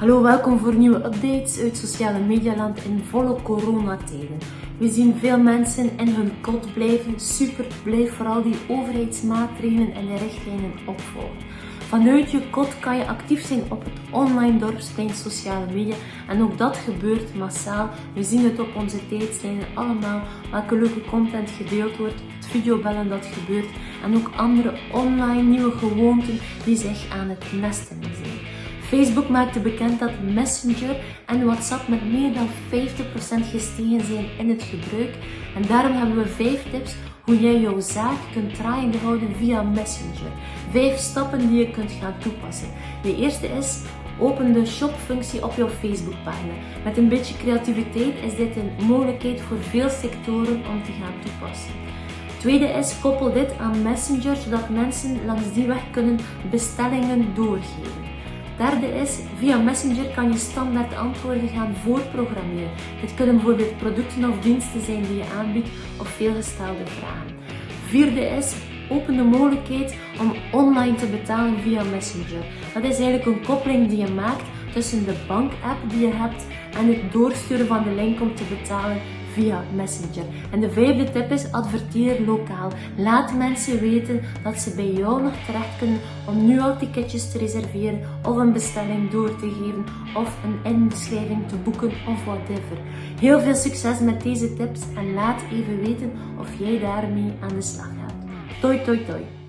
Hallo, welkom voor nieuwe updates uit sociale medialand in volle coronatijden. We zien veel mensen in hun kot blijven. Super, blijf vooral die overheidsmaatregelen en de richtlijnen opvolgen. Vanuit je kot kan je actief zijn op het online dorpsplein sociale media. En ook dat gebeurt massaal. We zien het op onze tijdslijnen allemaal. Welke leuke content gedeeld wordt. Het videobellen dat gebeurt. En ook andere online nieuwe gewoonten die zich aan het nesten zijn. Facebook maakte bekend dat Messenger en WhatsApp met meer dan 50% gestegen zijn in het gebruik. En daarom hebben we 5 tips hoe jij jouw zaak kunt draaiende houden via Messenger. 5 stappen die je kunt gaan toepassen. De eerste is Open de shop-functie op jouw Facebookpagina. Met een beetje creativiteit is dit een mogelijkheid voor veel sectoren om te gaan toepassen. Tweede is koppel dit aan Messenger zodat mensen langs die weg kunnen bestellingen doorgeven. Derde is, via Messenger kan je standaard antwoorden gaan voorprogrammeren. Dit kunnen bijvoorbeeld producten of diensten zijn die je aanbiedt of veelgestelde vragen. Vierde is, open de mogelijkheid om online te betalen via Messenger. Dat is eigenlijk een koppeling die je maakt tussen de bank-app die je hebt en het doorsturen van de link om te betalen via Messenger. En de vijfde tip is adverteer lokaal. Laat mensen weten dat ze bij jou nog terecht kunnen om nu al ticketjes te reserveren of een bestelling door te geven of een inbeschrijving te boeken of whatever. Heel veel succes met deze tips en laat even weten of jij daarmee aan de slag gaat. Toi toi toi!